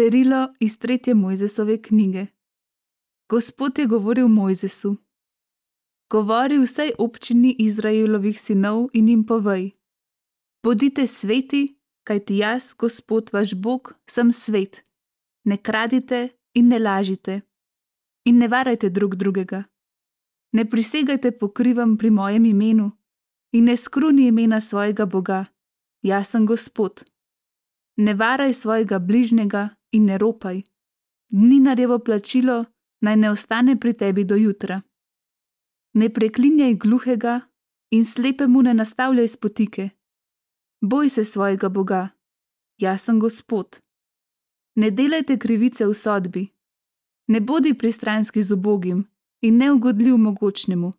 Berilo iz tretje Mojzesove knjige. Gospod je govoril Mojzesu: Govori vsej občini Izraelovih sinov in jim povej: Bodite sveti, kajti jaz, Gospod vaš Bog, sem svet. Ne kradite in ne lažite, in ne varajte drug drugega. Ne prisegajte pokrivam pri mojem imenu in ne skruni imena svojega Boga. Jaz sem Gospod. Ne varaj svojega bližnjega in ne ropaj. Dinarjevo plačilo naj ne ostane pri tebi do jutra. Ne preklinjaj gluhega in slepemu ne nastavljaj spotike. Boj se svojega Boga, jaz sem Gospod. Ne delajte krivice v sodbi, ne bodi pristranski z ubogim in neugodljiv mogočnemu.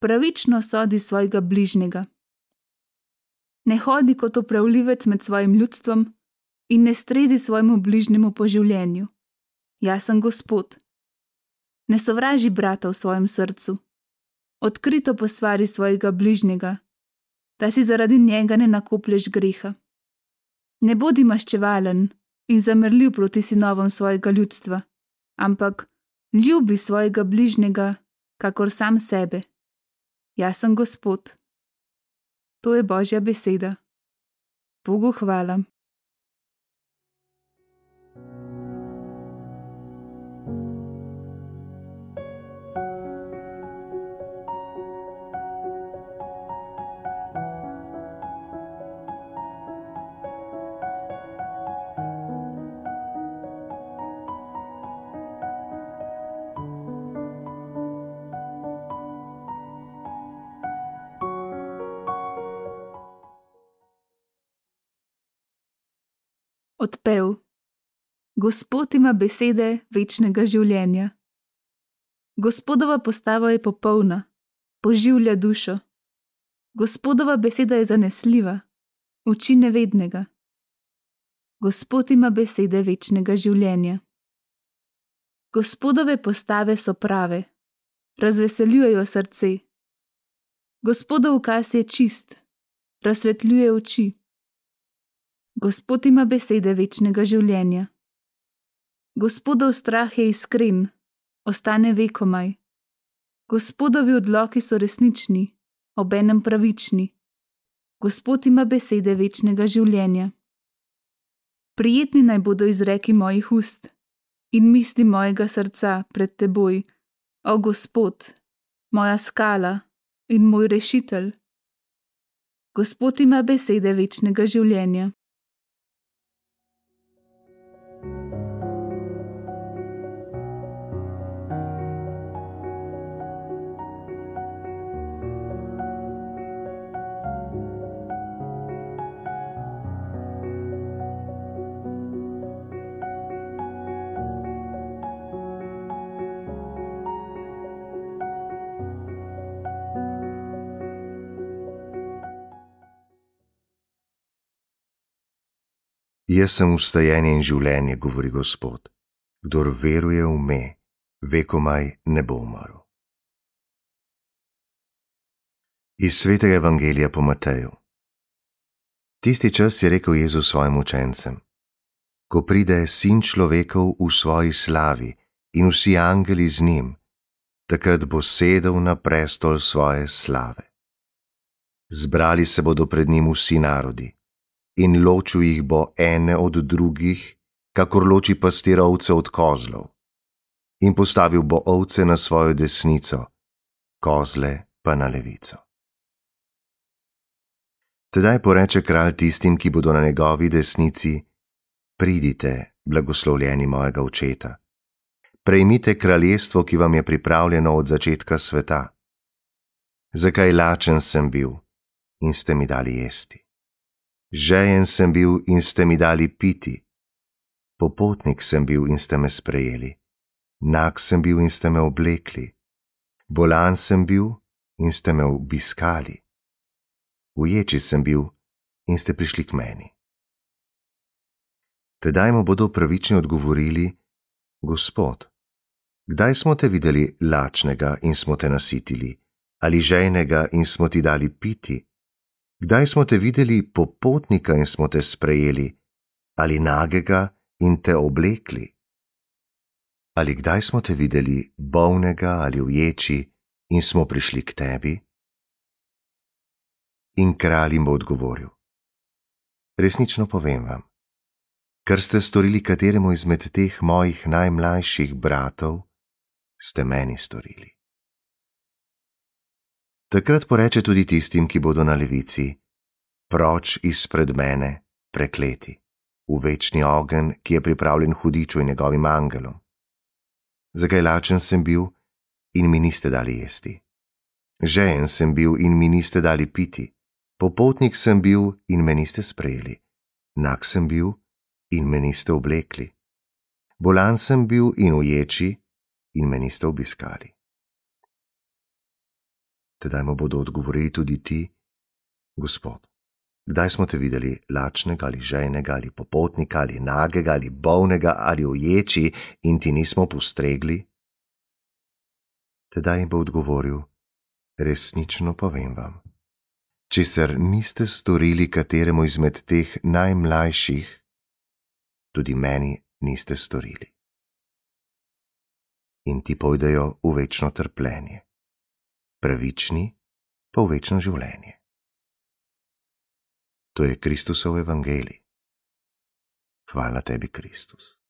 Pravično sodi svojega bližnjega. Ne hodi kot upravljivec med svojim ljudstvom in ne strezi svojemu bližnjemu po življenju. Jaz sem Gospod. Ne sovraži brata v svojem srcu. Odkrito posvari svojega bližnjega, da si zaradi njega ne nakoplješ greha. Ne bodi maščevalen in zamrljiv proti sinovom svojega ljudstva, ampak ljubi svojega bližnjega, kakor sam sebe. Jaz sem Gospod. To je Božja beseda. Bogu hvala. Odpev. Gospod ima besede večnega življenja. Gospodova postava je popolna, poživlja dušo. Gospodova beseda je zanesljiva, uči nevednega. Gospod ima besede večnega življenja. Gospodove postave so prave, razveseljujejo srce. Gospodov ukaz je čist, razsvetljuje oči. Gospod ima besede večnega življenja. Gospodov strah je iskren, ostane vekomaj. Gospodovi odloki so resnični, obenem pravični. Gospod ima besede večnega življenja. Prijetni naj bodo izreki mojih ust in misli mojega srca pred teboj, o Gospod, moja skala in moj rešitelj. Gospod ima besede večnega življenja. Jaz sem ustajenje in življenje, govori Gospod. Kdor veruje v me, ve komaj ne bo umrl. Iz svetega evangelija po Mateju. Tisti čas je rekel Jezus svojim učencem: Ko pride sin človekov v svoji slavi in vsi angeli z njim, takrat bo sedel na prestol svoje slave. Zbrali se bodo pred njim vsi narodi in ločil jih bo ene od drugih, kakor loči pastir ovce od kozlov. In postavil bo ovce na svojo desnico, kozle pa na levico. Tedaj poreče kralj tistim, ki bodo na njegovi desnici: Pridite, blagoslovljeni mojega očeta. Prejmite kraljestvo, ki vam je pripravljeno od začetka sveta. Zakaj lačen sem bil in ste mi dali jesti? Žejen sem bil in ste mi dali piti, popotnik sem bil in ste me sprejeli, nag sem bil in ste me oblekli, bolan sem bil in ste me obiskali, uječi sem bil in ste prišli k meni. Tedaj mu bodo pravični odgovorili: Gospod, kdaj smo te videli lačnega in smo te nasitili, ali žejnega in smo ti dali piti? Kdaj smo te videli popotnika in smo te sprejeli, ali nagega in te oblekli? Ali kdaj smo te videli bolnega ali uječi in smo prišli k tebi? In kralj jim bo odgovoril: Resnično povem vam, kar ste storili kateremu izmed teh mojih najmlajših bratov, ste meni storili. Takrat poreče tudi tistim, ki bodo na levici: Proč izpred mene, prekleti, v večni ogen, ki je pripravljen hudiču in njegovim angelom. Zakaj lačen sem bil in mi niste dali jesti? Žejen sem bil in mi niste dali piti, popotnik sem bil in me niste sprejeli, nag sem bil in me niste oblekli, bolan sem bil in uječi in me niste obiskali. Tedaj mu bodo odgovorili tudi ti, Gospod. Kdaj smo te videli lačnega ali žejnega ali popotnika ali nagega ali bolnega ali uječi in ti nismo postregli? Tedaj jim bo odgovoril: Resnično povem vam. Česar niste storili kateremu izmed teh najmlajših, tudi meni niste storili. In ti pojdejo v večno trpljenje, pravični pa v večno življenje. To je Kristusov evangelij. Hvala tebi, Kristus.